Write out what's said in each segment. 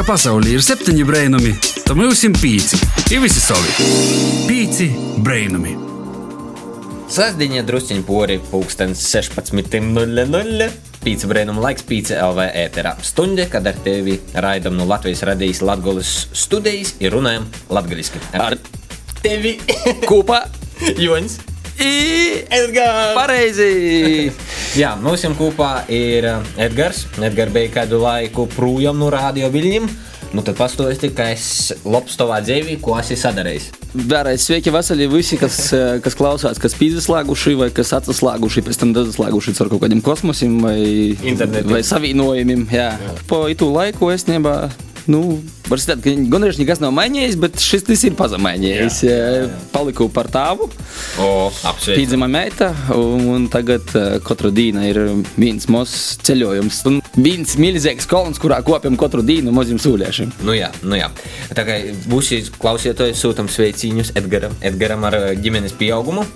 ka pasaulē ir septiņi brainami, tad mums ir pieci. Ir visi savi. Pieci brainami. Sasdiņa drusciņā pori pulkstens 16.00. Pīcis brīnuma laiks, pīcis LV ēterā. Stunde, kad ar tevi raidam no Latvijas radijas Latvijas studijas ir runājam latgaliski. Ar tevi Kopā Joņs. Ir Edgars! pareizi. Jā, mums jau kopā ir Edgars. Edgars bija kādu laiku projām no radio viļņiem. Nu tad pastāstīja, ka es labs tavā dzīvē, ko esi sadarījis. Vēlreiz sveiki, veseli visi, kas, eh, kas klausās, kas pīzeslēguši vai kas atslēguši, pēc tam deslēguši ar kaut kādiem kosmosiem vai, Internetu. vai savienojumiem. Jā. Jā. Po itu laiku es nebā. Nu, var teikt, ka gandrīz nekas nav mainījies, bet šis tas ir pazemainījies. Jā, jā, jā. Paliku par apsveicu. pīdzima meita, un, tagad katru dienu ir viens mazs ceļojums. Un viens milzīgs kolons, kurā kopjam katru dienu maziem sūliešiem. Nu jā, nu jā. Tā kā būsi klausītāji, sūtām sveiciņus Edgaram, Edgaram ar ģimenes pieaugumu.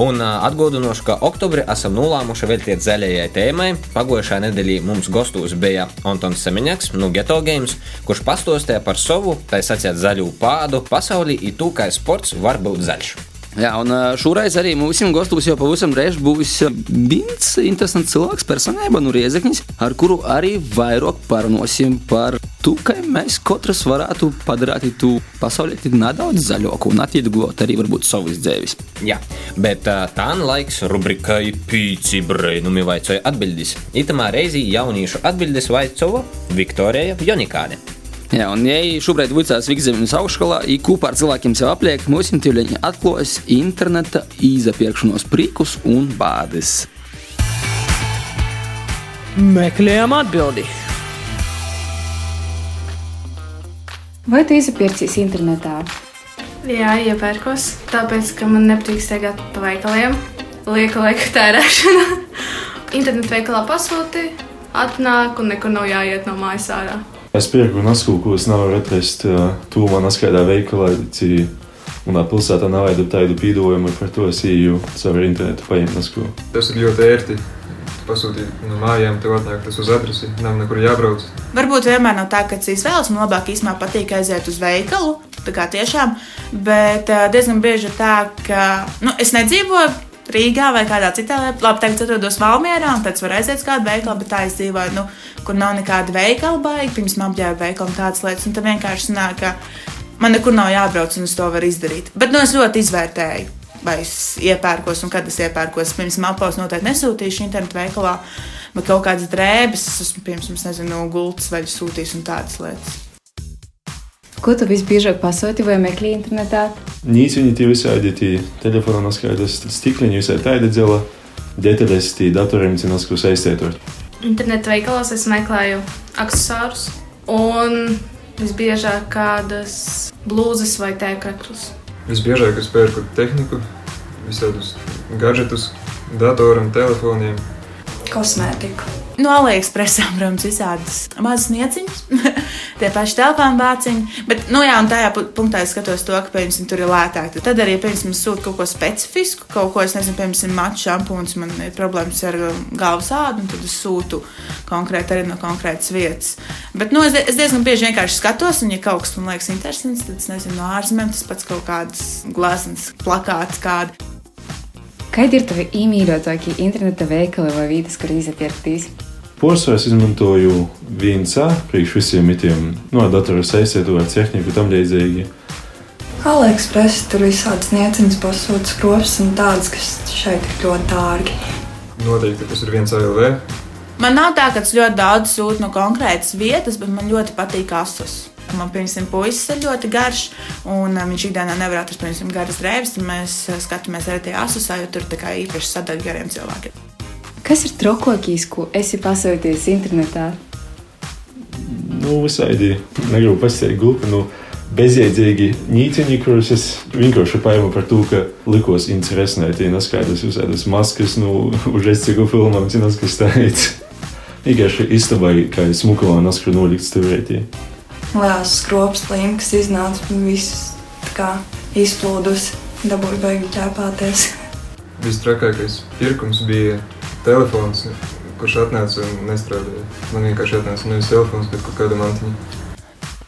Un ā, atgādināšu, ka oktobrī esam nolēmuši veltīt zaļajai tēmai. Pagājušā nedēļā mums gastos bija Antons Semiņaks no Geto Games, kurš pastāstīja par savu, tā sacīt, zaļu pādu pasaulī, un to, kā sports var būt zaļš. Jā, un šoreiz arī mums gastos jau pavisam drēž būs viens interesants cilvēks, personība no Riezekņas, ar kuru arī vairāk parunāsim par to, kā mēs katrs varētu padarīt to pasauli nedaudz zaļāku un atvieglat arī varbūt savus dzīves. Jā, bet tā nu laiks rubrikai Pīci brīnumi vaicoja atbildes. Itamā reizī jauniešu atbildes vaicoja Viktorija Jonikāne. Jā, un ja šobrīd vicās Vigzemjas augšskolā, ja kopā ar cilvēkiem sev apliek, mums imtīvļiņi atklājas interneta izapirkšanos prīkus un bādes. Meklējam atbildi. Vai tu izpircies internetā? Jā, iepērkos, tāpēc, ka man nepatīk staigāt pa veikaliem. Lieka laika tērēšana. Internetu veikalā pasūti, atnāk un nekur nav jāiet no mājas ārā. Es pirku nasku, ko es nevaru atrast uh, tūmā naskaidā veikalā, cī manā pilsētā nav tādu tādu pīdojumu, par to es īju caur internetu paņemt nasku. Tas ir ļoti ērti. Pasūtīt no mājām, tev atnāk tas uz adresi, nav nekur jābrauc. Varbūt vienmēr nav tā, ka es izvēlos, man labāk īstenībā patīk aiziet uz veikalu. Tā kā tiešām, bet ā, diezgan bieži ir tā, ka nu, es nedzīvoju Rīgā vai kādā citā. Labi, tagad atrodos Valmjerā, un pēc tam var aiziet uz kādu veikalu, bet tā es dzīvoju, nu, kur nav nekāda veikala baigta, pirms tam apģērba veikala un tādas lietas. Un tad vienkārši sanāk, ka man nekur nav jābrauc, un es to varu izdarīt. Bet nu, es ļoti izvērtēju. Vai es iepērkos, un kad es iepērkos, pirms tam apelsīnu noteikti nesūtīšu internetu veikalā, bet kaut kādas drēbes, es esmu, piemēram, nezinu, gultas vai sūtījis un tādas lietas. Ko tu visbiežāk pasūti vai meklē internetā? Nīciņi tie visādi, tie telefona naskaidas, stikliņi visai tādi dzela, detaļas tie datoriem cī nasku saistētot. Internetu veikalos es meklēju accessārus un visbiežāk kādas blūzes vai tēkraklus. Visbiežāk es pērku tehniku, visādus gadgetus, datoram, telefoniem. Kosmētiku. No AliExpressā, protams, visādas mazas nieciņas, tie paši telefona vāciņi. Bet, nu jā, un tajā pu- punktā es skatos to, ka, piemēram, tur ir lētāk. Tad arī, piemēram, sūta kaut ko specifisku, kaut ko, es nezinu, piemēram, maču šampūns, man ir problēmas ar um, galvas ādu, un tad es sūtu konkrēti arī no konkrētas vietas. Bet, nu, es, es diezgan bieži vienkārši skatos, un, ja kaut kas man liekas interesants, tad es nezinu, no ārzemēm tas pats kaut kāds glazmas, plakāts kādi. Kādi ir tavi iemīļotākie interneta veikali vai vietas, kur izpirktīs? Porcelāna es izmantoju viensā, priekš visiem mitiem, no datora saistēto ar tehniku tam līdzīgi. AliExpress tur visādas nieciņas, pasūta skropas un tādas, kas šeit ir ļoti dārgi. Noteikti tas ir viens ALV. Man nav tā, ka es ļoti daudz sūtu no konkrētas vietas, bet man ļoti patīk asus. Man, piemēram, puisis ir ļoti garš, un um, viņš ikdienā nevar atrast, piemēram, garas drēbes. Mēs uh, skatāmies arī tajā asusā, jo tur ir tā īpaši sadaļa gariem cilvēkiem. Kas ir trokokīs, ko esi pasūtījis internetā? Nu, visādi, negribu pasitēt glupi, nu, bezjēdzīgi nīciņi, kurus es vienkārši paņēmu par to, ka likos interesanti, neskaidrs visādas maskas, nu, uz reciku filmām, cinas, kas tāds. Vienkārši istabai, kā ir smukulā naskru nolikts turētī. Lielas skropas līnijas iznāca un viss izplūdus, dabūju baigi ķēpāties. Visstrakākais pirkums bija telefons, kurš atnāca un nestrādāja. Man vienkārši atnāca nevis telefons, bet kaut kāda mantiņa.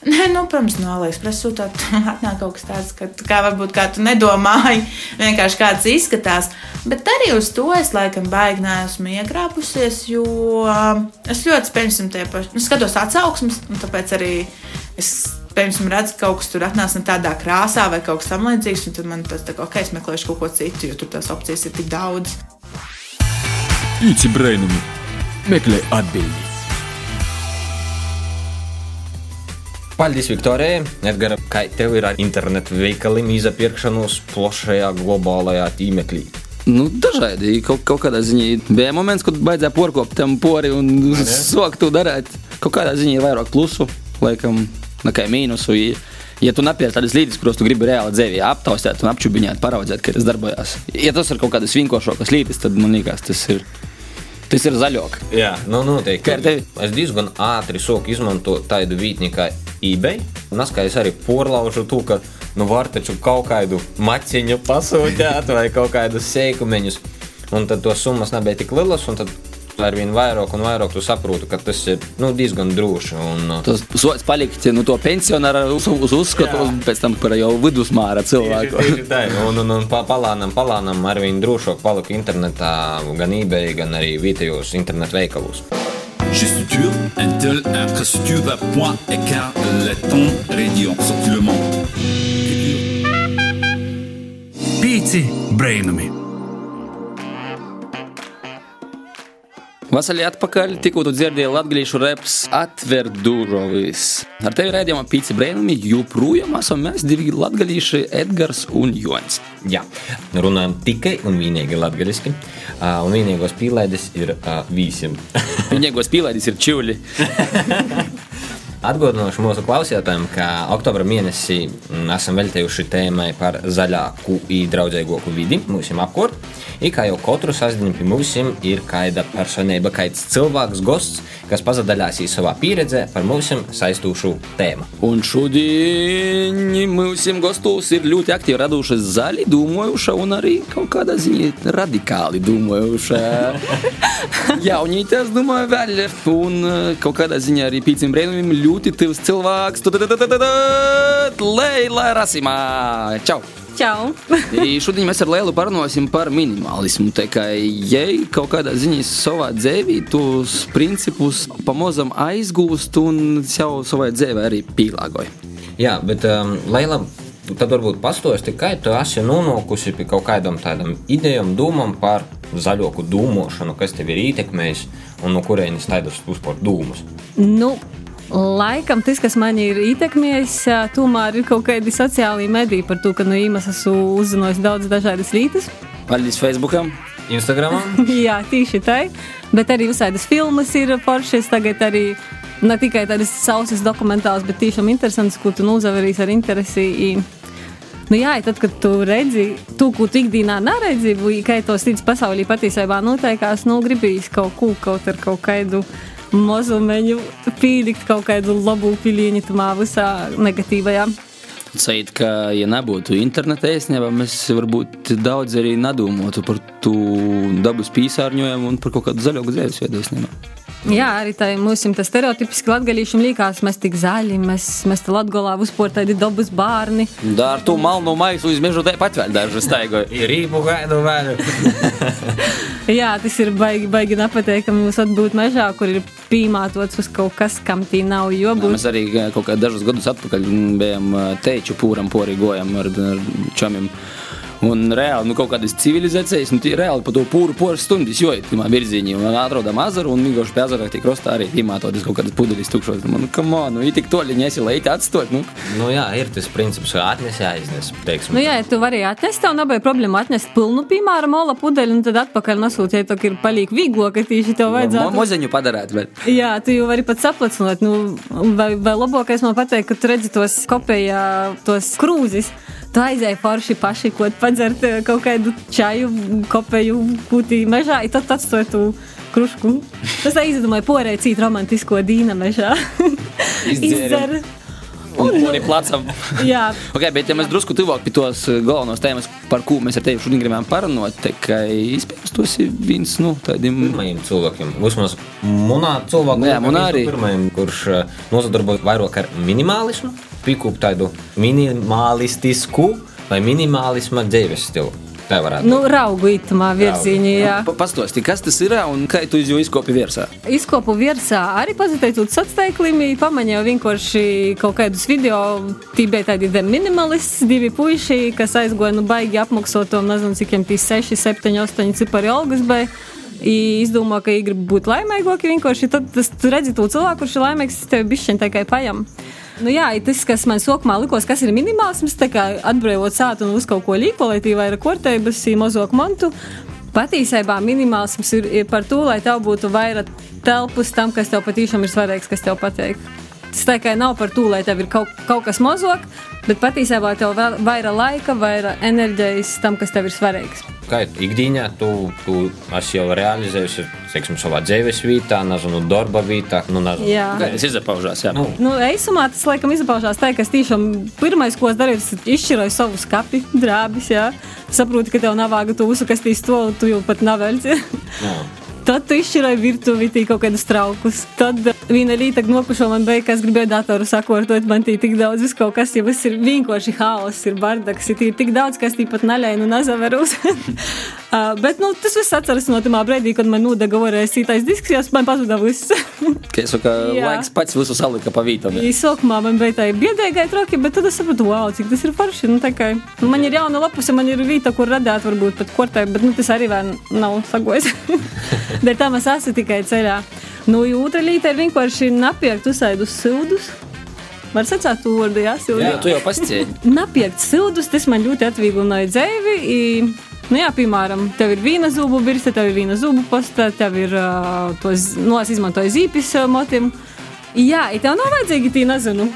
Nē, nu, protams, no AliExpress sūtāt, atnāk kaut kas tāds, ka kā varbūt kā tu nedomāji, vienkārši kāds izskatās. Bet arī uz to es laikam baigi neesmu iekrāpusies, jo es ļoti, piemēram, tie paši, nu, skatos atsauksmes, un tāpēc arī es, piemēram, redzu, ka kaut kas tur atnāca tādā krāsā vai kaut kas tamlīdzīgs, un tad man tas tā kā, ok, es meklēšu kaut ko citu, jo tur tās opcijas ir tik daudz. Pīci brainumi. Meklē atbildi. Paldies, Viktorijai. Edgars, kā tev ir ar internetu veikaliem izpirkšanos plašajā globālajā tīmeklī? Nu, dažādi. Kaut, kaut kādā ziņā bija moments, kad baidzēja porkopt tam pori un sokt to darīt. Kaut kādā ziņā ir vairāk plusu, laikam, nekā mīnusu. Ja tu nepērci tādas lietas, kuras tu gribi reāli dzīvē aptaustīt un apčubināt, paraudzēt, kā tas darbojas. Ja tas ir kaut kādas vienkāršākas lietas, tad man liekas, tas ir. Tas ir zaļāk. Jā, nu, noteikti. Es diezgan ātri sāku izmantot tādu vītni kā eBay. Un es, es arī porlaužu to, ka nu, var taču kaut kādu maciņu pasūtīt vai kaut kādus sēkumeņus. Un tad tos summas nebija tik lielas, un tad ar vien vairāk un vairāk tu saproti, ka tas ir nu, diezgan droši. Un, Tas sots palikt nu, to pensionāru uz, uz uzskatu, un pēc tam par jau vidusmāra cilvēku. Tieši tā, un, un, un pa- palānam, palānam ar vien drošāk palika internetā, gan eBay, gan arī vietējos internetu veikalos. culture, Intel, infrastructure, point, écart, laton, rayon, sortiment. Piti, brainomi. Vasarī atpakaļ tikko tu dzirdēji latviešu reps atver durvis. Ar tevi redzējumā pīci brēnumi joprojām esam mēs divi latvieši Edgars un Jons. Jā, runājam tikai un vienīgi latviešu, un vienīgos pīlēdis ir uh, visiem. Vienīgos pīlēdis ir čūļi. Atgādināšu mūsu klausītājiem, ka oktobra mēnesī mm, esam veltījuši tēmai par zaļāku un draudzīgāku vidi mums apkārt. I kā jau katru sastāvdaļu pie mums ir kāda personība, kāds cilvēks, gosts, kas pazadaļāsīs savā pieredzē par mums saistūšu tēmu. Un šodien mūsu gastos ir ļoti aktīvi radušies zaļi, domājuši, un arī kaut kādā ziņā radikāli domājuši. Jaunīte, es domāju, vēl. Un eh, kaut kādā ziņā arī pīcim brēnumim ļoti tevs cilvēks. Leila Rasimā! Čau! Čau! Šodien mēs ar Lielu parunāsim par minimalismu. Tā kā ja kaut kādā ziņā savā dzīvē tos principus pamazām aizgūst un sev savai dzīvē arī pielāgoja. Jā, bet um, Leila, tad varbūt pastāsti, kā tu esi nonākusi pie kaut kādām tādām idejām, domām par zaļoku domāšanu, kas tev ir ietekmējis un no kurienes tādas uzspērt dūmus. Nu, laikam tas, kas man ir ietekmējis, tomēr ir kaut kādi sociālai mediji par to, ka no īmas esmu uzzinājis daudz dažādas lietas. Paldies Facebookam! Instagramam? Jā, tieši tā. Bet arī visādas filmas ir foršas. Tagad arī ne tikai tādas sausas dokumentālas, bet tiešām interesantas, ko tu nozaverīs ar interesi. Nu jā, tad, kad tu redzi to, ko tu ikdienā neredzi, vai kā tos cits pasaulī patiesībā notiekās, nu, gribīs kaut ko, kaut ar kaut kādu mazumeņu pīlikt, kaut kādu labu piliņu tamā visā negatīvajā. Sait, ka, ja nebūtu interneta īstenībā, mēs varbūt daudz arī nedomātu par to dabas piesārņojumu un par kaut kādu zaļāku dzīvesveidu īstenībā. Jā, arī tā tas stereotipiski latgadījušiem līkās, mēs tik zaļi, mēs, mēs te latgolā uzpor tādi dabas bārni. Da ar to malnu maisu uz mežu tāpat vēl daži staigoja. Ir rīpu gaidu vēl. Jā, tas ir baigi, baigi nepateikami mums atbūt mežā, kur ir pīmātots uz kaut kas, kam tī nav jobūt. mēs arī eh, kaut kādus dažus gadus atpakaļ bijām eh, teiču pūram porī gojam ar, ar čomiem. Un reāli, nu, kaut kādas civilizācijas, nu, tie reāli pa to pūru poras stundas joja tajā virzienā. Un atrodam azaru, un vienkārši pie azara tiek rostā arī pīmātotas kaut kādas pudeles tukšos. Man, kam on, nu, ir tik toļi, nesi leiti atstot, nu. Nu jā, ir tas princips, ka atnesi aiznes, teiksim. Nu, jā, ja tu vari atnest, tev nebija problēma atnest pilnu, piemēram, ola pudeļu, un tad atpakaļ nosūtīt, ja tā ir palīgi vieglo, ka tieši tev Mo- vajadzētu. Mozeņu padarēt vēl. Jā, tu jau vari pat saplacināt. Nu, vai, vai labākais man pateikt, ka tu redzi tos kopējā, tos krūzes. Tu aizēji forši paši, ko padzert eh, kaut kādu čaju, kopēju kūtī mežā, i tad atstāji tu krušku. Tas tā izdomāja porēt cīt romantisko dīna mežā. Izdzēri. Un, Un, un Mani placam. Jā. Okay, bet, ja mēs drusku tuvāk pie tos eh, galvenos tēmas, par ko mēs ar tevi šodien gribējām parunāt, tad iespējams tas ir viens no tādiem pirmajiem cilvēkiem. Vismaz manā cilvēkā, Jā, manā arī. pirmajam, kurš eh, nozadarbojas vairāk ar minimālismu, pīkūp tādu minimalistisku vai minimālisma dzīves stilu. Tā varētu Nu, raugu itamā virzienā, jā. Pastāsti, kas tas ir un kā tu jau izkopi virsā? Izkopu virsā arī pazateicot sacīklimi, pamanīju vienkārši kaut kādus video, tī bija tādi de minimalists, divi puiši, kas aizgoja nu baigi apmaksotom, nezinu, cik viņiem tī 6, 7, 8 cipari algas bija. I izdomā, ka viņi grib būt laimīgāki. Vienkārši tad tas, tu redzi to cilvēku, kurš ir laimīgs, tas tev bišķiņ tikai pajam. Nu, jā, tas, kas man sākumā likās, kas ir minimālisms, tā kā atbrīvot sātu un uz kaut ko līko, lai tī vairāk kortēbas, mazāk montu. Patiesībā minimālisms ir, ir par to, lai tev būtu vairāk telpas tam, kas tev patiešām ir svarīgs, kas tev patīk. Tas tā kā nav par to, lai tev ir kaut, kaut kas mazāk, bet patiesībā tev vēl vairāk laika, vairāk enerģijas tam, kas tev ir svarīgs. Kā ikdienā tu, tu esi jau realizējusi teiksim, savā dzīves vietā, nezinu, darba vietā. Nu, nezinu. Jā. Tas izpaužās? Jā, nu. Nu, eisumā tas laikam izpaužās tā, ka es tiešām pirmais, ko es darīju, tas izšķiroju savu skapi, drābis. Jā. Saproti, ka tev nav vāga tu visu, kas tīs to, tu jau pat nav velci. Tad tu izšķiroji virtuvi, tī kaut kādus traukus. Tad viena rīta nokušo man beigās, kas gribēja datoru sakortot, man tī tik daudz, viss kaut kas, ja viss ir vienkārši haoss, ir bardaks, ir tik daudz, kas tī pat naļai, nu nazaverus. uh, bet, nu, tas viss atceras no tamā brīdī, kad man nudega varēja sītais disks, jo man pazuda viss. Ka es saku, laiks pats visu salika pa vītam. Īsākumā man bija tā biedēgai troki, bet tad es sapratu, wow, cik tas ir forši. Nu, tā kā, nu, man ir jauna lapuse, man ir vieta, kur radīt, varbūt pat kortē, bet nu, tas arī vēl nav sagojis. Dēļ tam es esmu tikai ceļā. Nu, otra lieta ir vienkārši napiekt uzsēdus sildus. Var sacīt to vārdu, jā, Silvija? Jā, tu jau pasticēji. Napiekt sildus, tas man ļoti atvieglināja dzīvi. i, Nu, jā, piemēram, tev ir viena zubu birste, tev ir viena zubu posta, tev ir uh, tos, nu, es izmantoju zīpes uh, motim. Jā, i tev nav vajadzīgi tī, nezinu,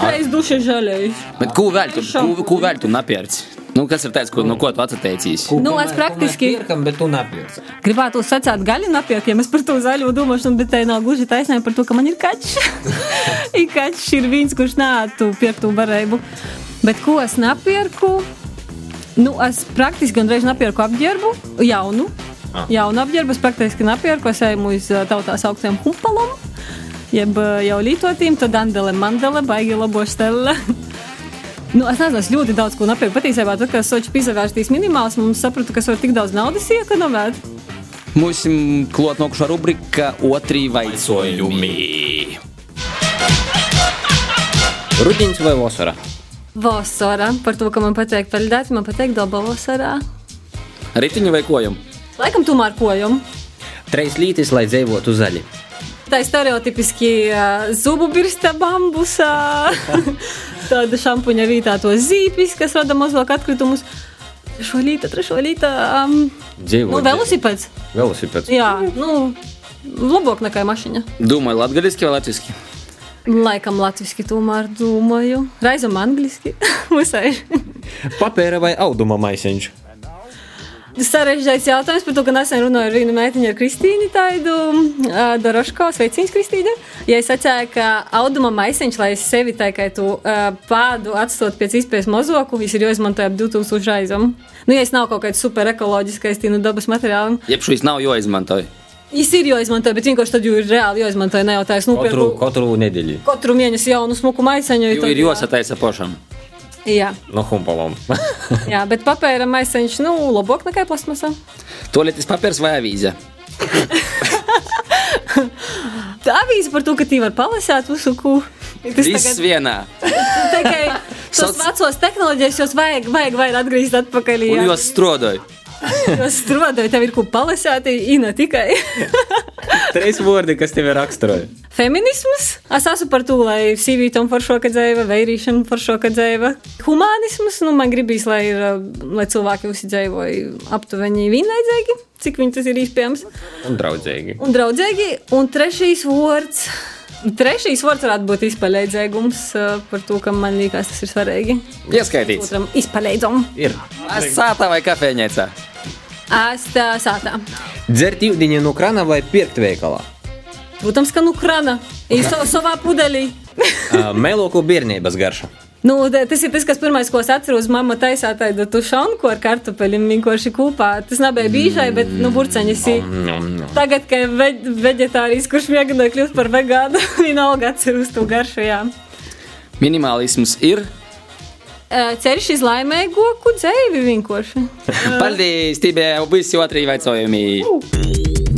reiz duša žēlējuši. Bet ko vēl tu, ko, ko vēl tu napierci? Nu, kas ir tāds, ko, no ko tu atteicīs? Nu, es praktiski Pirkam, bet tu nepirksi. gribētu sacīt gaļu napirkt, ja mēs par to zaļo domāšanu, bet tā nav gluži taisnība par to, ka man ir kaķis. ir kaķis ir viens, kurš nātu pirkt to barību. Bet ko es napirku? Nu, es praktiski gandrīz napirku apģērbu, jaunu. Ah. Jaunu apģērbu es praktiski napirku, es eju uz ā, tautā sauktiem humpalom, jeb jau lītotīm, tad andele mandele, baigi labo stelle. Nu, es nezinu, es ļoti daudz ko napirku. Patiesībā, tad, kad es soču pizavērstīs minimāls, mums sapratu, ka es varu tik daudz naudas iekonomēt. Mums klāt nokušā rubrika Otri vaicojumi. Rudiņš vai vasara? Vasarā, par to, ka man patīk peldēt, man patīk daba vasarā. Ritiņu vai kojam? Laikam tomēr kojam. Treis lītis, lai dzīvotu zaļi. Tā ir stereotipiski uh, zubu birsta bambusā, tāda šampuņa vietā to zīpis, kas rada mazāk atkritumus. Trešo līta, trešo līta. Um, Dzīvot. nu, velosipēds. Velosipēds. Jā, nu, labāk nekā mašīna. Domāju, latgaliski vai latviski? Laikam latviski tomēr domāju. Reizam angliski. Visai. Papēra vai auduma maisiņš? Sarežģīts jautājums par to, ka nesen runāju ar vienu meitiņu, ar Kristīnu Taidu, uh, Doroško, sveiciens Kristīne. Ja es atceru, ka auduma maisiņš, lai es sevi tā kā tu uh, pādu atstot pēc iespējas mazoku, viņš ir jāizmanto ap 2000 raizam. Nu, ja es nav kaut kāds super ekoloģiskais, tīnu dabas materiālam. Jeb šīs nav jāizmanto. Viņš ir jāizmanto, bet vienkārši tad jau ir reāli jāizmanto. Ne jau tā, es Katru, nopirku katru nedēļu. katru mēnesi jaunu smuku maisiņu. Jo ir jāsataisa pašam. Jā, No humpalām. jā, bet papēra maisiņš, nu, labāk nekā plasmasā. Toaletes papīrs vai avīze? Tā avīze par to, ka tī var palasīt visu, ko. Tas Viss tagad- vienā. Tikai tos Soc- vecos tehnoloģijas jūs vajag, vajag vairāk atgriezt atpakaļ. Un jā. jūs strādājat. Strādājat, tev ir ko palasīt, īna tikai. Trīs vārdi, kas tev raksturoja. Feminisms. Es esmu par to, lai sīvītam foršoka dzēva, vērīšana foršoka dzēva. Humanisms, nu man gribīs, lai, ir, lai cilvēki visi dzīvoja aptuveni vienlaicīgi, cik viņi tas ir iespējams. Un draudzīgi. Un draudzīgi. Un trešais vārds. Trešais vārds varētu būt izpaļēdzēgums uh, par to, ka man liekas, tas ir svarīgi. Ieskaitīts. Otram izpaļēdzam. Ir. Es sātā vai kafejnīcā? Es tā sātā. Dzert ūdeni no krana vai pirkt veikalā? Protams, ka nu krana. Ir savā, pudelī. Meloku bērnības garša. Nu, tas ir tas, kas pirmais, ko es atceros. Mamma taisā tādu tušanku ar kartupeļiem, vienkārši kopā. Tas nebija bīžai, bet, nu, burceņas ir. Tagad, kad ve veģetārijas, kurš mēģināja kļūt par vegānu, vienalga atceros to garšu, jā. Minimālisms ir. Ceļš uz laimīgu dzīvi vienkārši. Paldies, Tībē, visi otri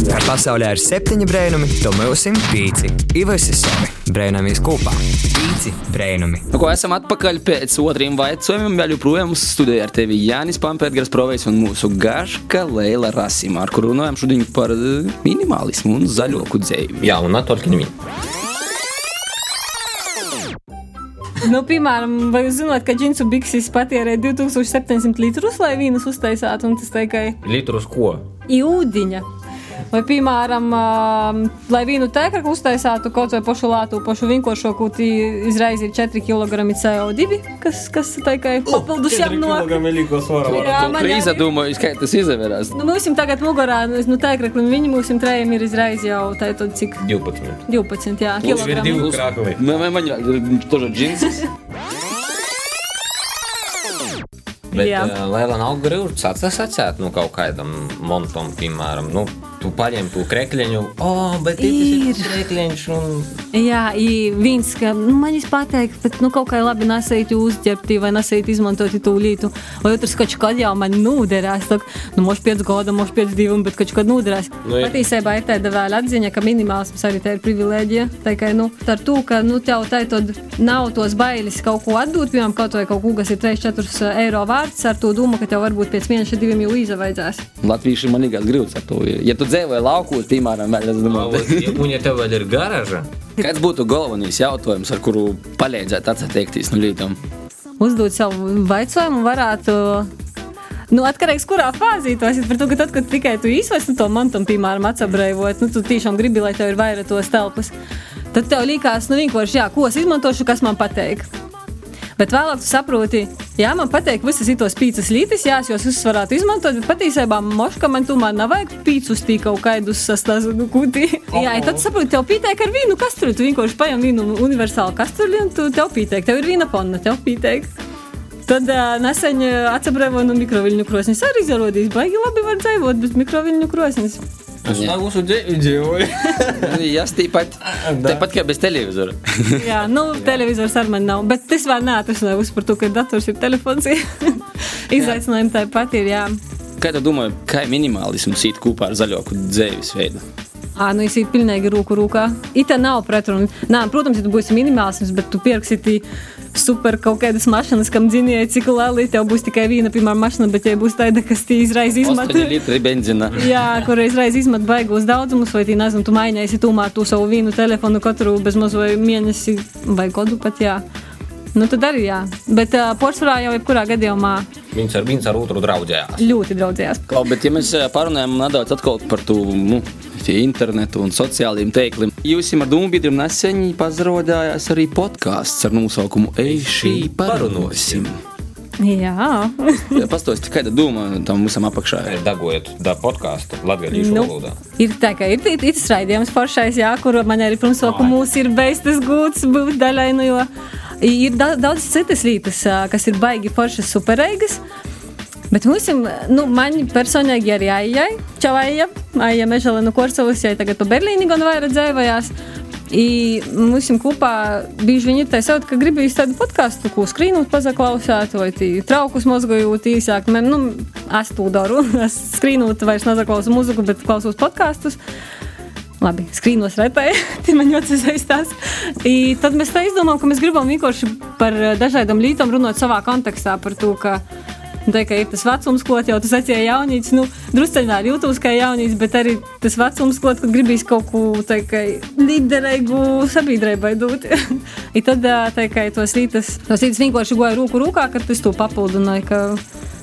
jautājumi. Pasaulē ir septiņi brēnumi, to mēs esam pīci. Ivas ir savi brēnamies kopā. Pīci brēnumi. Nu, ko esam atpakaļ pēc otriem jautājumiem. Vēl joprojām studijā ar tevi Jānis Pampērgers, Provejs un mūsu gaška Leila Rasima, ar kuru runājam šodien par eh, minimālismu un zaļoku dzīvi. Jā, un atolki viņu. Nu, piemēram, vai jūs zināt, ka džinsu bikses patērē 2700 litrus, lai vīnus uztaisītu, un tas tikai Litrus ko? ūdeņa. Vai, piemēram, lai vienu tēklu uztaisātu kaut vai pašu lātu, pašu vinkošo kūti, izraizīt 4 kg CO2, kas, kas tā kā ir papildus jāmno. Jā, man ir izdomājis, kā tas izvērās. Nu, mums tagad mugurā, nu, nu tēklu, viņi mums trējiem ir izraiz jau tā, tad cik? 12. 12, jā. Mums ir divi krākli. Man ir toža džinsis. Bet, uh, lai gan augstu grūti sacensties no nu, kaut kādam montam, piemēram, nu, tu paņem to krekliņu, oh, bet ir tas krekliņš. Un... Jā, i viens, ka nu, man viņš pateikt, bet nu, kaut kā labi nesēt uzģērbti vai nesēt izmantot to lietu. Vai otrs, ka kad jau man nūderēs, tad, nu, moš 5 gada, moš 5 divi, bet kad kad nūderēs. Nu, Nu, ir. Patiesībā ir tāda vēl atziņa, ka minimālisms arī tā ir privilēģija. Tā kā, nu, ar to, ka, nu, tev tā tad nav tos bailes kaut ko atdot, piemēram, kaut vai kaut ko, kas ir 3-4 eiro vārds, ar to domu, ka tev varbūt pēc mēneša diviem jau izvaidzēs. Latvieši man ir grūts ar to. Ja tu dzīvoji laukos, piemēram, vēl es domāju, Un ja tev vēl ir garaža, kāds būtu galvenais jautājums, ar kuru palīdzētu atsateikties no lietām? uzdot savu jautājumu, varētu. Nu, atkarīgs no kurā fāzē tas ir. Par to, ka tad, kad tikai tu izvesi to mantu, piemēram, atsabrējot, nu, tu tiešām gribi, lai tev ir vairāk tos telpas. Tad tev liekas, nu, vienkārši, jā, ko es izmantošu, kas man patīk. Bet vēlāk tu saproti, jā, man patīk visas tos pīcis lītis, jā, es jūs varētu izmantot, bet patiesībā moška man tomēr nav vajag pīcis tī kaut kādus sastāvus kūtī. Jā, ja tad saproti, tev pītēk ar vīnu kastru, tu vienkārši paņem vīnu universālu kastru un tu tev pītēk, tev ir vīna panna, tev pītēk. Tad uh, nesen atsabrēvoju no mikroviļņu krosnes. Arī izrādījās, baigi labi var dzīvot bez mikroviļņu krosnes. Es tā mūsu dzīvoju. Jā, tāpat, tāpat kā bez televizora. Jā, nu, televizors ar mani nav. Bet tas vēl neatrisinājums par to, ka dators ir telefons. Izaicinājumi tāpat ir. Jā. Kā tu domā, kā minimālisms īt kopā ar zaļoku dzīvesveidu? Ā, nu, es īstenībā pilnīgi roku rūkā. Ita nav pretruna. Nā, protams, ja tu būsi minimālisms, bet tu pirksi tī super kaut kādas mašīnas, kam dzinēja, cik liela tev būs tikai viena, piemēram, mašīna, bet ja būs tāda, kas tī izraisa 8 izmetu. litri benzina. Jā, kur reizē izmet baigos daudzumus, vai tī nezinu, tu mainīsi tomēr to savu vīnu telefonu katru bez mazo mēnesi vai gadu pat, jā. Nu, tad arī jā. Bet uh, porcelāna jau jebkurā gadījumā Viņus ar, viņus ar otru draudzējās. ļoti draudzējās. Klau, bet, ja mēs ā, parunājam nedaudz atkal par to nu, tie internetu un sociālajiem teikliem, jūs ar Dūmu biedriem nesen pazarodājās arī podkāsts ar nosaukumu Ej, šī parunosim. Jā, Pastāstiet, kāda doma tam visam apakšā ir. Dagojot da podkāstu latviešu Nu. valodā. ir tā, ka ir tas raidījums foršais, jā, kur man arī, protams, ka mums ir beigas tas gūts būt daļai no jo. Ir da daudz citas lietas, kas ir baigi foršas superīgas. Bet mums, nu, man personīgi arī aijai, čavaija, aija mežala no Korsavas, ja tagad pa Berlīni gan vairāk dzēvojās. I mums kopā bieži vien ir tā sajūta, ka gribīs tādu podkāstu, ko skrīnot, pazaklausāt, vai traukus mozgojot īsāk. Man, nu, es to daru, es skrīnot vairs nezaklausu muziku, bet klausos podkāstus. Labi, skrīnos retai, tie man ļoti saistās. I tad mēs tā izdomājām, ka mēs gribam vienkārši par dažādām lietām runāt savā kontekstā par to, ka Tā kā ir tas vecums, ko jau tas atzīja jaunītis, nu, drusceļā ir jūtas kā jaunītis, bet arī tas vecums, ko kad gribīs kaut ko tādu līderīgu sabiedrībai dot. I tad tā kā tos rītas, tos rītas vienkārši goja roku rokā, kad tas to papildināja, ka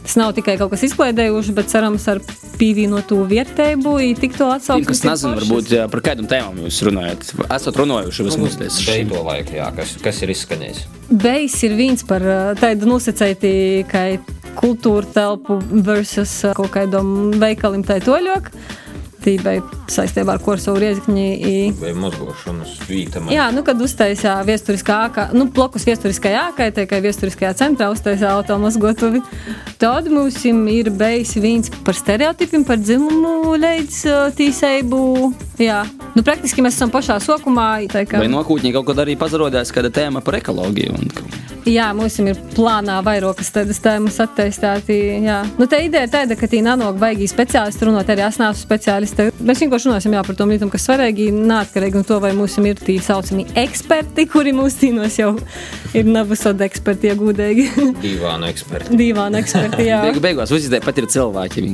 tas nav tikai kaut kas izklaidējuši, bet cerams ar pievienotu vērtību, i tik to Tiem, atsaukt. kas nezina, varbūt jā, par kādām tēmām jūs runājat. Esat runājuši vismaz līdz šim. Beidot laiku, jā, kas, kas ir izskanējis. Bejs ir viens par tādu nosacītu, kā kultūra telpu versus kaut kādam veikalim tā toļok. Tībai saistībā ar Korsavu riezikņi. i- Vai mozgošanas vītam. Jā, nu, kad uztaisīja viesturiskā ākā, nu, blokus viesturiskajā ākā, tikai viesturiskajā centrā uztaisīja automazgotuvi, tad mums ir bijis viens par stereotipiem, par dzimumu leidz tīseibu. Jā, nu, praktiski mēs esam pašā sokumā. tā kā- Vai nokūtņi kaut kad arī pazarodās kāda tēma par ekoloģiju? Un... Jā, mums ir plānā vairākas tādas tēmas attīstīt. Nu, tā ideja ir tāda, ka tī nanāk baigīgi speciālisti runāt, arī es neesmu speciālisti. Mēs vienkārši runāsim jā, par to lietu, kas svarīgi, neatkarīgi no to, vai mums ir tī saucamie eksperti, kuri mūs tīnos jau ir nabasod eksperti, ja gudīgi. Divāna eksperti. Divāna eksperti, jā. Beigu, beigās visi tie pat ir cilvēki,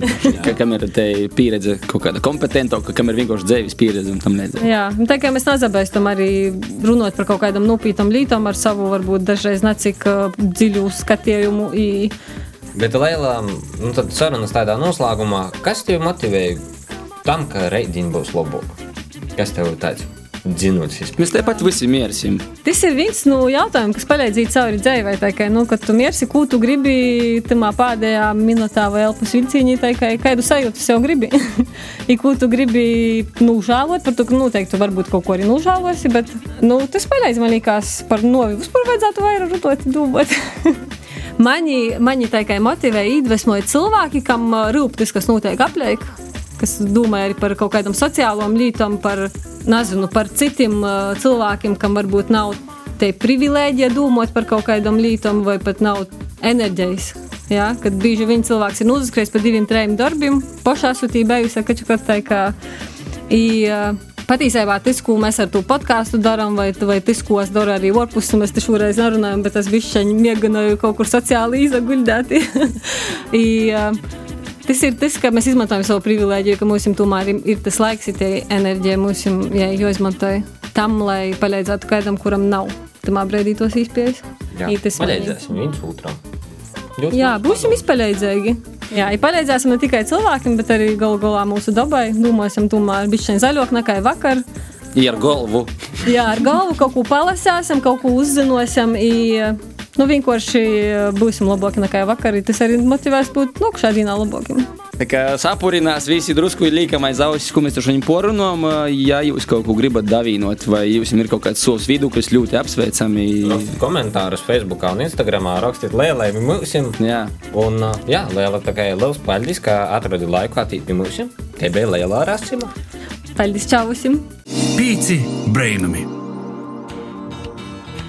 ka, kam ir te pieredze kaut kāda kompetenta, ka kam ir vienkārši dzīves pieredze un tam līdzīgi. Jā, tā kā mēs nezabēstam arī runāt par kaut kādam nopītam lītam ar savu, varbūt dažreiz necik uh, dziļu skatījumu. I... Bet, Leila, nu tad sarunas tādā noslēgumā, kas tev motivēja tam, ka reidiņi būs labāk? Kas tev ir tāds dzinots? Mēs tepat visi miersim. Tas ir viens no jautājumiem, kas palīdzīja cauri dzīvē. Tā kā, nu, kad tu miersi, ko tu gribi tamā pēdējā minūtā vai elpas vilcienī, tā kā kādu sajūtu sev gribi. I ko tu gribi nužālot, par to, ka noteikti varbūt kaut ko arī nužālosi, bet nu, tas palīdz man liekas par novi. Vispār vajadzētu vairāk rudot, domāt. Mani, mani tā kā motivē, iedvesmoja cilvēki, kam rūp tas, kas notiek apliek, kas domā arī par kaut kādām sociālām lietām, par, nezinu, par citiem ā, cilvēkiem, kam varbūt nav te privilēģija domāt par kaut kādām lietām, vai pat nav enerģijas. Ja, kad bieži vien cilvēks ir uzskrējis par diviem, trim darbiem, pašā sūtībā bijusi, ka čakat tā kā. I, ā, Patiesībā tas, ko mēs ar to podkāstu darām, vai, vai tas, ko es daru arī Orpus, mēs te šoreiz nerunājam, bet es bišķiņi mēģināju kaut kur sociāli izaguļdēt. I, Tas ir tas, ka mēs izmantojam savu privilēģiju, ka mums tomēr ir, ir tas laiks, ir tie enerģija, mums ir jāizmanto tam, lai palīdzētu kādam, kuram nav tamā brīdī tos izpējas. Jā, I tas palīdzēsim viens otram. Ļoti Jā, būsim izpaļīdzīgi. Jā, ja palīdzēsim ne tikai cilvēkiem, bet arī galu galā mūsu dabai. Domāsim, tomēr bišķiņ zaļāk nekā vakar. Ir galvu. Jā, ar galvu kaut ko palasāsim, kaut ko uzzinosim. I, nu, vienkārši būsim labāki nekā vakar. Tas arī motivēs būt nu, šādīnā labākiem. Tā kā sapurinās visi drusku līkam aiz ausis, ko mēs tur šodien porunām. Ja jūs kaut ko gribat davīnot, vai jums ir kaut kāds savs viduklis, ļoti apsveicami. Komentārus Facebook un Instagram rakstiet Lielai mūsim. Jā. Un, ā, jā, Liela, tā kā liels paldies, ka atradi laiku attīt pie mums. Te bija Liela Rasima. Paldies, čau visiem! Pīci brainami!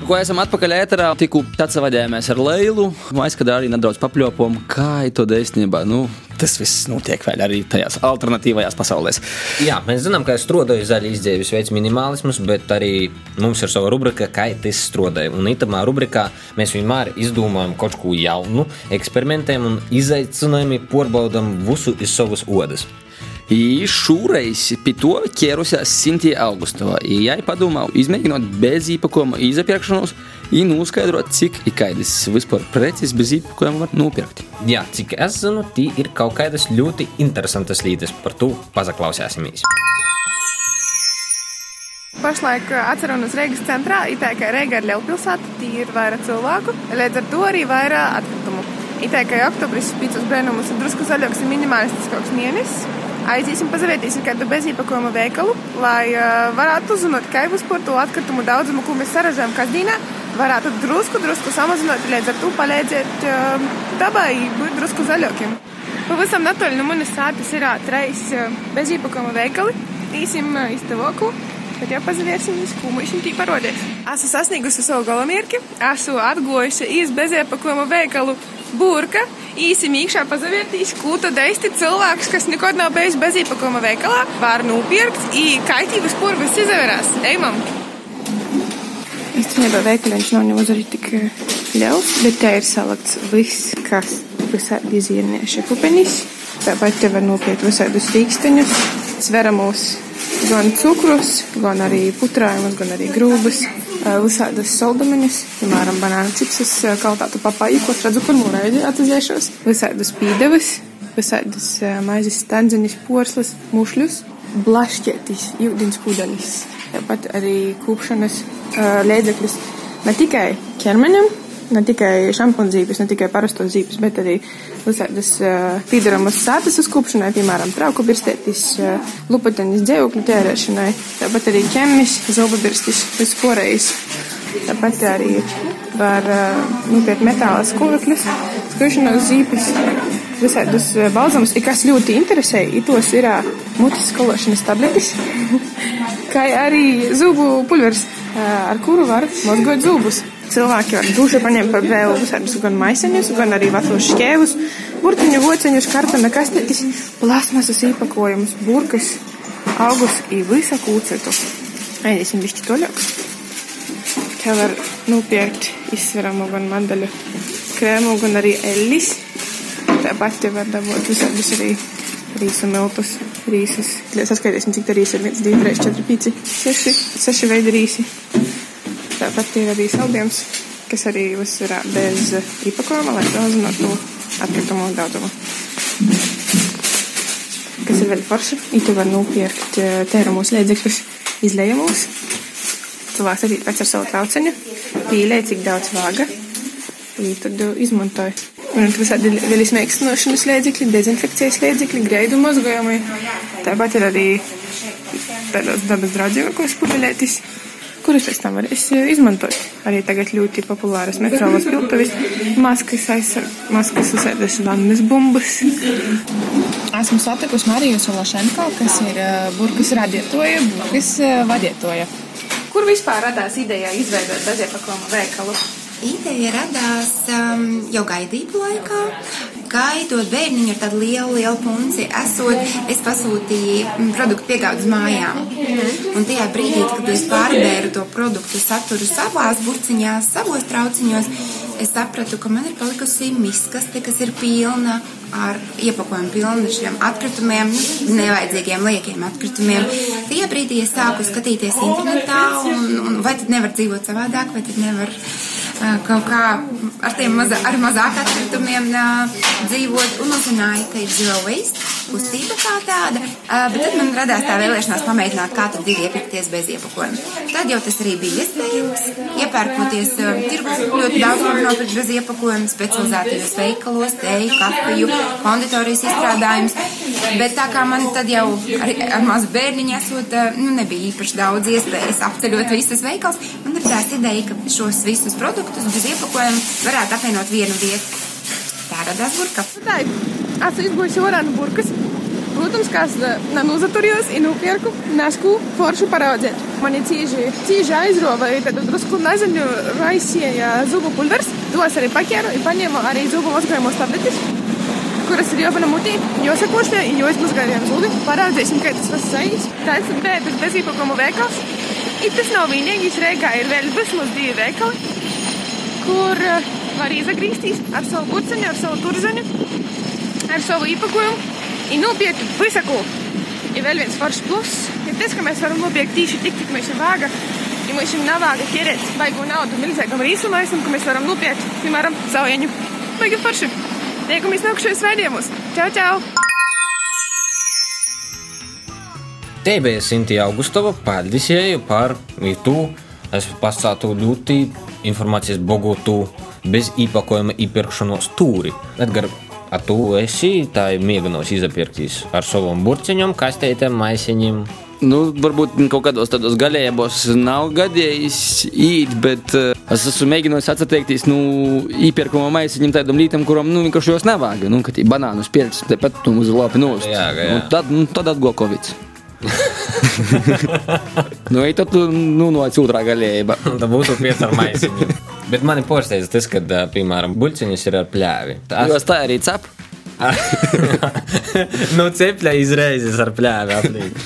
Ko esam atpakaļ ēterā, tikko atsavadījāmies ar Leilu. Aizkadā arī nedaudz papļopām, kā to īstenībā. Nu, tas viss notiek vēl arī tajās alternatīvajās pasaulēs. Jā, mēs zinām, ka strādājas zaļa izdevības veids minimālisms, bet arī mums ir sava rubrika, kā tas strādāja. Un itamā rubrikā mēs vienmēr izdomājam kaut ko jaunu, eksperimentējam un izaicinājumi porbaudam visu iz savas odas. I šoreiz pie to ķērusies Sintīna Augustovā. Jai padomā, izmēģinot bez īpakojuma izapirkšanos, un noskaidrot, cik ikaidas vispār preces bez īpakojuma var nopirkt. Jā, cik es zinu, tie ir kaut kādas ļoti interesantas lietas. Par to pazaklausīsimies. Pašlaik ā, atceros Rīgas centrā, itā kā Rīga ir lielpilsēta, tī ir vairāk cilvēku, līdz ar to arī vairāk atkritumu. Itā kā oktobris pīcis brēnumus ir drusku zaļāks un minimalistisks mēnesis. Aiziesim pazavietīsim kādu bezīpakojuma veikalu, lai uh, varētu uzzināt, kā būs par to atkritumu daudzumu, ko mēs saražojam kasdīnā. Varētu drusku, drusku samazināt, līdz ar to palīdzēt uh, dabai būt drusku zaļākiem. Pavisam netoļi no manas sāpes ir uh, bezīpakojuma veikali. Īsim iztavoku. Bet jau pazavērsimies, ko mums šim tī parodēs. Esmu sasniegusi savu galamierki, esmu atgojusi iz bezēpakojuma veikalu burka, īsim iekšā pazavērtīs, ko tad eisti cilvēks, kas nekad nav bijis bezīpakojuma veikalā, var nopirkt, i kaitības purvis izavērās. Ejam! Īstenībā veikaliņš nav nemaz arī tik eh, liels, bet te ir salikts viss, kas visādi izīrnieša pupenis. Tāpat te var nopirkt visādus rīksteņus, sveramos gan cukrus, gan arī putrājumus, gan arī grūbas, eh, visādas soldumeņus, piemēram, banānu čipsus, eh, kaltātu papaju, ko es redzu pirmo reizi atzīšos, visādus pīdevas, visādas eh, maizes standziņas, porslas, mušļus, blašķietis, jūdins pudelis, tāpat arī kūpšanas līdzekļus. Ne tikai ķermeņam, Ne tikai šampūna zīmes, ne tikai parastos zīmes, bet arī visādas uh, pīdaramas sāpes uzkūpšanai, piemēram, trauku birstētis, uh, lupateņas dzēvokļu tērēšanai, tāpat arī ķemis, zobu birstis, vispārējais. Tāpat arī var uh, nopirkt metāla skūvekļus, skriešanos zīmes, visādus balzamus, kas ļoti interesē, ir tos ir mutes skološanas tabletes, kā arī zubu pulvers, uh, ar kuru var mazgot zubus. Cilvēki var duši paņemt par vēl visādus gan maiseņus, gan arī vecos šķēvus, burtiņu, vociņus, kartona kastētis, plasmasas īpakojumus, burkas, augus i visa kūcetu. Aiziesim bišķi toļāk. Kā var nopirkt izsveramu gan mandaļu krēmu, gan arī ellis. Tāpat te var dabūt visādus arī rīsu miltus, rīsus. Saskaitīsim, cik tā rīsa ir 1, 2, 3, 4, 5, 6, 6 veidi rīsi. Tāpat ir arī saldījums, kas arī uzsverā bez īpakojuma, lai samazinātu atkritumu daudzumu. Kas ir vēl forši, itu var nopirkt tēramos līdzekļus izlējamos. Cilvēks arī pēc ar savu trauceņu, pīlē, cik daudz vāga, i tad izmantoja. Un visādi vēl izmēģināšanas līdzekļi, dezinfekcijas līdzekļi, greidu mazgājumi. Tāpat ir arī tādos dabas draudzīgākos pudelētis kurus pēc tam varēs izmantot. Arī tagad ļoti populāras metālas piltuvis, maskas, aizsarg, maskas uzsēdas vannas bumbas. Esmu satikusi Mariju Sološenko, kas ir burkas radietoja, burkas vadietoja. Kur vispār radās ideja izveidot beziepakojumu veikalu? Ideja radās um, jau gaidību laikā. Gaidot bērniņu ar tādu lielu, lielu punci, esot, es pasūtīju produktu piegādes mājām. Un tajā brīdī, kad es pārbēru to produktu saturu savās burciņās, savos trauciņos, es sapratu, ka man ir palikusi miskaste, kas ir pilna ar iepakojumu pilnu šiem atkritumiem, nevajadzīgiem liekiem atkritumiem. Tajā brīdī es sāku skatīties internetā, un, un vai tad nevar dzīvot savādāk, vai tad nevar uh, kaut kā ar tiem maza, ar mazāk atkritumiem uh, dzīvot, un uzzināju, ka ir zero waste kustība kā tāda, bet tad man radās tā vēlēšanās pamēģināt, kā tad ir iepirkties bez iepakojuma. Tad jau tas arī bija iespējams, iepērkoties tirgus ļoti daudz var nopirkt bez iepakojuma, specializētajos veikalos, teju, kafiju, konditorijas izstrādājums. Bet tā kā man tad jau ar, ar mazu bērniņu esot, nu, nebija īpaši daudz iespējas apceļot visas veikals, man tās ideja, ka šos visus produktus bez iepakojuma varētu apvienot vienu vietu. Tā radās burka. Tā ir. Esmu izguvusi ārā no burkas. Protams, kā es nenozaturijos, ir nopirku nesku foršu paraudzēt. Man ir cīži, cīži aizrova, ir tad drusku nezinu, raisīja zubu pulvers. Tos arī paķēru, ir paņēmu arī zubu mazgājumos tabletes kuras ir jāpana mutī, jāsakošļē, jāizmazgājām zubi. Paraudzēsim, kā tas viss aizies. Tas ir bēdas bezīpakumu veikals. I tas nav vienīgais Rīgā, ir vēl vismaz divi veikali, kur var izagrīstīs ar savu burciņu, ar savu turzeņu, ar savu īpakojumu. Ir nopirkt visaku. Ir vēl viens foršs pluss, ir tas, ka mēs varam nopirkt tīši tik, cik mēs vāga. Ja mums ir navāga ķerēt baigu naudu milzīgam rīsumaisim, ka mēs varam nopirkt, piemēram, saujeņu. Baigi forši! Tiekamies nākamajos raidījumos. Čau, čau! Te bija Sintīna Augustova. Paldies jai par to. Es pastāstīju ļoti informācijas bogotu bez īpakojuma iepirkšanos stūri. Edgar, ar to esi tā mēģinājis izpirktīs ar savam burciņam, kastētēm, maisiņiem. Nu, varbūt kaut kādos tādos galējos nav gadījis īt, bet uh, es esmu mēģinājis atcerēties, nu, īpērkuma maisiņiem tādam lītam, kuram, nu, vienkārši jos nevajag. Nu, kad ir banānus pieredzi, tepat tu uz lapi nost. Jā, jā. Nu, tad, nu, tad atgokovics. nu, i tad tu, nu, no otrā galējība. Tā būtu pieci ar maisiņiem. Bet mani pārsteidz tas, ka, piemēram, buļciņas ir ar pļāvi. Tas... Jo tā arī cep. nu, cepļa izreizes ar pļāvi aplīt.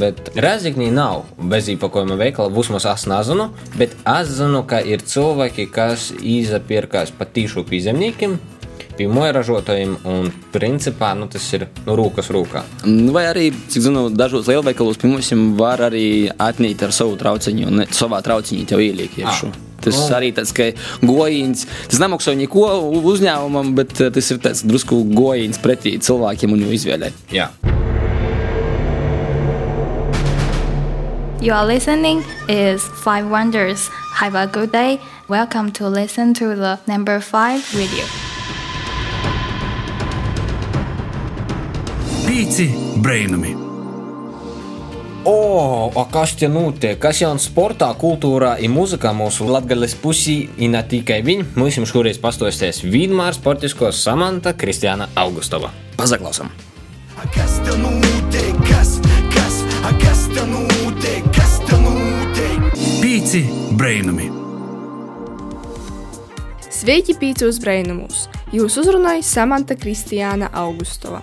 Bet Rēzaknī nav bezīpakojuma veikala, vismaz es nezinu, bet es zinu, ka ir cilvēki, kas izpirkās pat tīšu pīzemniekiem, pie moja ražotājiem, un principā nu, tas ir nu, rūkas rūkā. Vai arī, cik zinu, dažos lielveikalos pie mums var arī atnīt ar savu trauciņu, un savā trauciņā jau ieliek iekšā. Tas oh. arī tāds gojīns. Tas nemaksā neko uzņēmumam, bet tas ir tāds drusku gojīns pretī cilvēkiem un viņu izvēlē. Jā. You are listening is Five Wonders. Have a good day. Welcome to listen to the number five radio. Pīci brainami! O, o kas te notiek? Kas jau sportā, kultūrā un mūzikā mūsu latgales pusī, un ne tikai viņi, mums šoreiz pastosties vienmēr sportiskos Samanta Kristiāna Augustova. Pazaklausam! Kas te notiek? Kas, kas, a, kas te notiek? Kas te notiek? Pīci brainami! Sveiki, pīcūs brainumus! Jūs uzrunāja Samanta Kristiāna Augustova.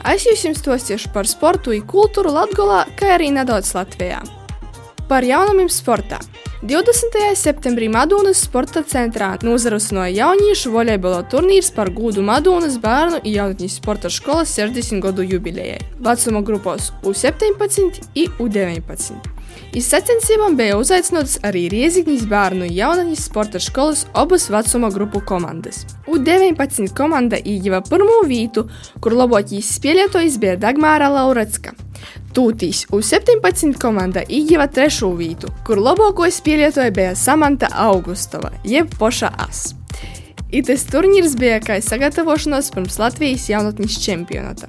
Es jums stostīšu par sportu un kultūru Latvijā, kā arī nedaudz Latvijā. Par jaunumiem sportā. 20. septembrī Madonas sporta centrā nozarusnoja jauniešu volejbola turnīrs par gūdu Madonas bērnu un jaunatnes sporta skolas 60 gadu jubilejai. Vecuma grupos U17 un U19. Iz sacensībām bija uzaicināts arī Riezikņas bērnu un jaunatnes sporta skolas abas vecuma grupu komandas. U19 komanda ieguva pirmo vietu, kur labākais spēlētājs bija Dagmāra Laurecka. Tūtīs U17 komanda ieguva trešo vietu, kur labāko spēlētāja bija Samanta Augustova, jeb Poša As. Ites turnīrs bija kā sagatavošanās pirms Latvijas jaunatnes čempionāta.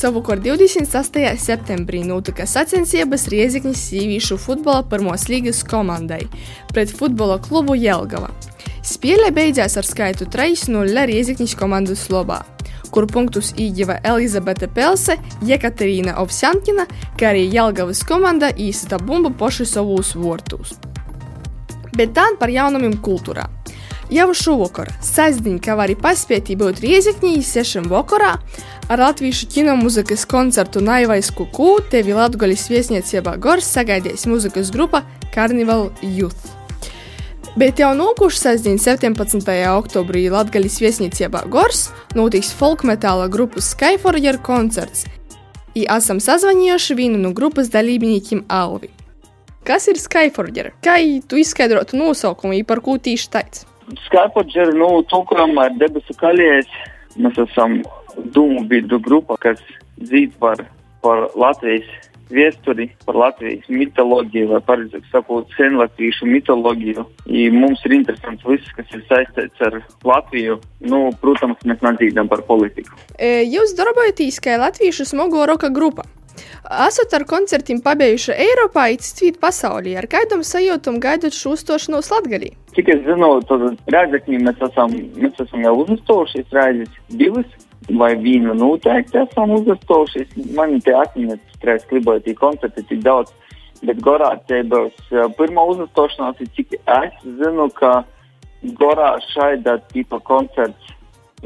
Savukārt 26. septembrī notika sacensības Riezikņas sīvīšu futbola pirmos līgas komandai pret futbola klubu Jelgava. Spēle beidzās ar skaitu 3-0 Riezikņas komandas lobā, kur punktus ieguva Elizabete Pelse, Jekaterīna Ovsjankina, kā arī Jelgavas komanda īsita bumbu paši savus vortus. Bet tā par jaunumiem kultūrā. Jau šovakar, sestdien, kā arī paspētī būt Riezikņī 6 vakarā, ar latviešu kinomūzikas koncertu Naivais Kuku tevi Latgoļas viesniecībā Gors sagaidīs mūzikas grupa Carnival Youth. Bet jau nākošais sestdien, 17. oktobrī Latvijas viesnīcībā Gors notiks folkmetāla grupas Skyforger koncerts. I esam sazvanījuši vienu no grupas dalībniekiem Alvi. Kas ir Skyforger? Kā tu izskaidrotu nosaukumu, par ko tieši tāds? Skyforger, nu, tulkojam ar debesu kaļies. Mēs esam dūmu biedru grupa, kas dzīvo par, par Latvijas vēsturi, par Latvijas mitoloģiju, vai pareizāk sakot, senlatviešu mitoloģiju. I mums ir interesants viss, kas ir saistīts ar Latviju. Nu, protams, mēs nedzīvojam par politiku. E, Jūs darbojaties kā latviešu smago roka grupa. Esat ar koncertiem pabeiguši Eiropā, citviet pasaulī. Ar kādam sajūtam gaidot šo uzstāšanos Latgalī? Cik es zinu, tad Rēzekņī mēs esam, mēs esam jau uzstājušies reizes divas vai vienu noteikti esam uzstājušies. Man te atmiņas, trīs klibotī koncerti tik daudz, bet Gorā te būs uh, pirmā uzstāšanās, ir cik es zinu, ka Gorā šāda tipa koncerts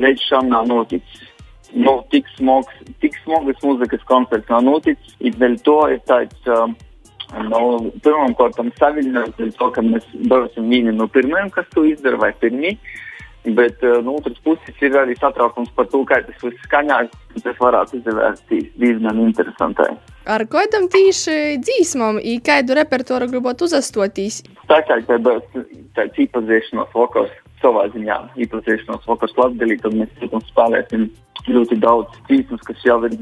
līdz šam nav noticis. Nu, tik smogs, tik smogas mūzikas koncerts nav noticis, it dēļ to ir tāds, um, nu, pirmkārt, saviļņojums, dēļ to, ka mēs būsim vieni no pirmajiem, kas to izdara, vai pirmie. Bet uh, no otras puses ir arī satraukums par to, kā tas viss skaņās. Tas varētu izvērsties diezgan interesantai. Ar kādam tieši dzīsmam, kādu repertuāru gribat uzastotīs? Tā kā tāds iepazīšanās vakars savā ziņā, iepazīšanās vakars Latvijā, tad mēs, protams, spēlēsim ļoti daudz dzīsmas, kas jau ir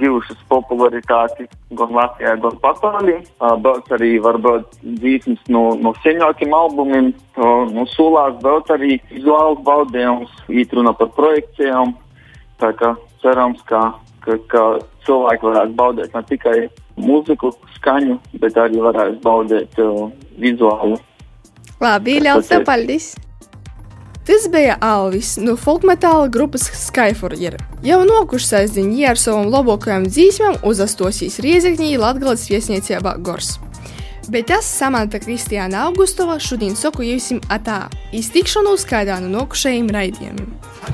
guvušas popularitāti gan Latvijā, gan pasaulē. Būs arī varbūt dzīsmas no, no senākiem albumiem, no sulās, būs arī vizuāls baudījums, īruna par projekcijām. Tā kā cerams, ka, ka, ka cilvēki varētu baudīt ne tikai mūziku, skaņu, bet arī varētu baudīt uh, vizuālu. Labi, liels paldies! Tas bija Alvis no folkmetāla grupas Skyforger. Jau nokušs aizdiņ, ja ar savam labākajām dzīsmēm uzastosīs Riezekņī Latgales viesniecībā Gors. Bet es Samanta Kristiāna Augustova šodien saku jums atā, iztikšanos kādā no nokušajiem raidījumiem.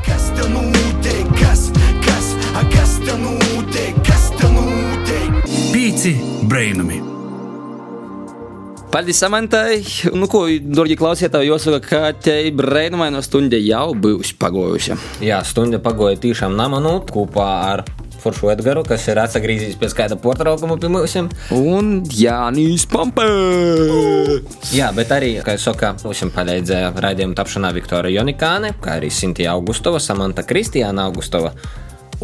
Kas te notiek? Kas, kas, a, kas te notiek? Kas te notiek? Pīci brainami! Paldies, Samantai! Nu, ko, dārgie klausītāji, jāsaka, ka te brīnumaina stunda jau bijusi pagojusi. Jā, stunda pagoja tiešām namanūt kopā ar Foršu Edgars, kas ir atgriezies pēc kāda portraukuma pie mums. Un Jānis Pampē! Jā, bet arī, kā jau saka, mums palīdzēja raidījuma tapšanā Viktorija Jonikāne, kā arī Sintīna Augustova, Samanta Kristiāna Augustova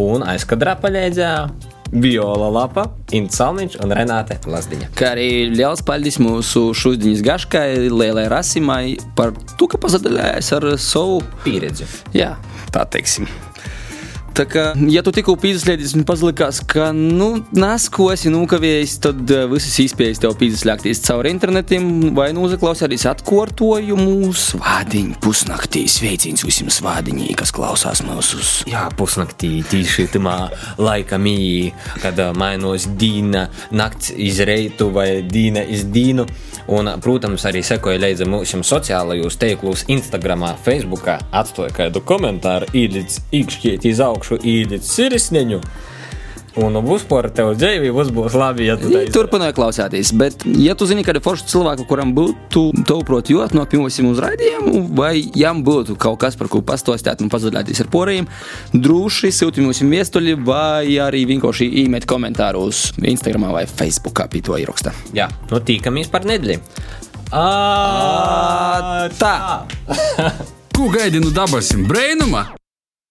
un aizkadrā palīdzēja Viola Lapa, Inta Salmiņš un Renāte Lazdiņa. Kā arī liels paldies mūsu šodienas gaškai, Lielai Rasimai, par to, ka pazadaļājās ar savu pieredzi. Jā, tā teiksim. Tā kā, ja tu tikko pīzslēdzies un palikās, ka, nu, nes, ko esi nokavējis, tad visas iespējas tev pīzslēgties caur internetiem vai nu uzaklausīties atkārtojumu svādiņu pusnaktī. Sveiciens visiem svādiņiem, kas klausās mūsu. Jā, pusnaktī tieši tamā laika mīja, kad mainos dīna nakts iz reitu vai dīna iz dīnu. Un, protams, arī sekoja līdzi mūsu sociālajos tīklos, Instagram, Facebook, atstoja kādu komentāru, īlīdz īkšķiet iz augšu, īlīdz sirisneņu. Un būs par tevi dzīvi, būs, būs labi, ja tu tā izdarīsi. Turpināju klausīties, bet, ja tu zini, kāda forša cilvēka, kuram būtu tavuprāt jūt no pirmajiem uzraidījumiem, vai jām būtu kaut kas, par ko pastostāt un pazaudēties ar poriem, droši sūti mums viestuļi vai arī vienkārši īmet komentārus Instagram vai Facebook pie to ieraksta. Jā, nu tīkamies par nedēļu. Tā! Ko gaidi no dabasim? Brainuma?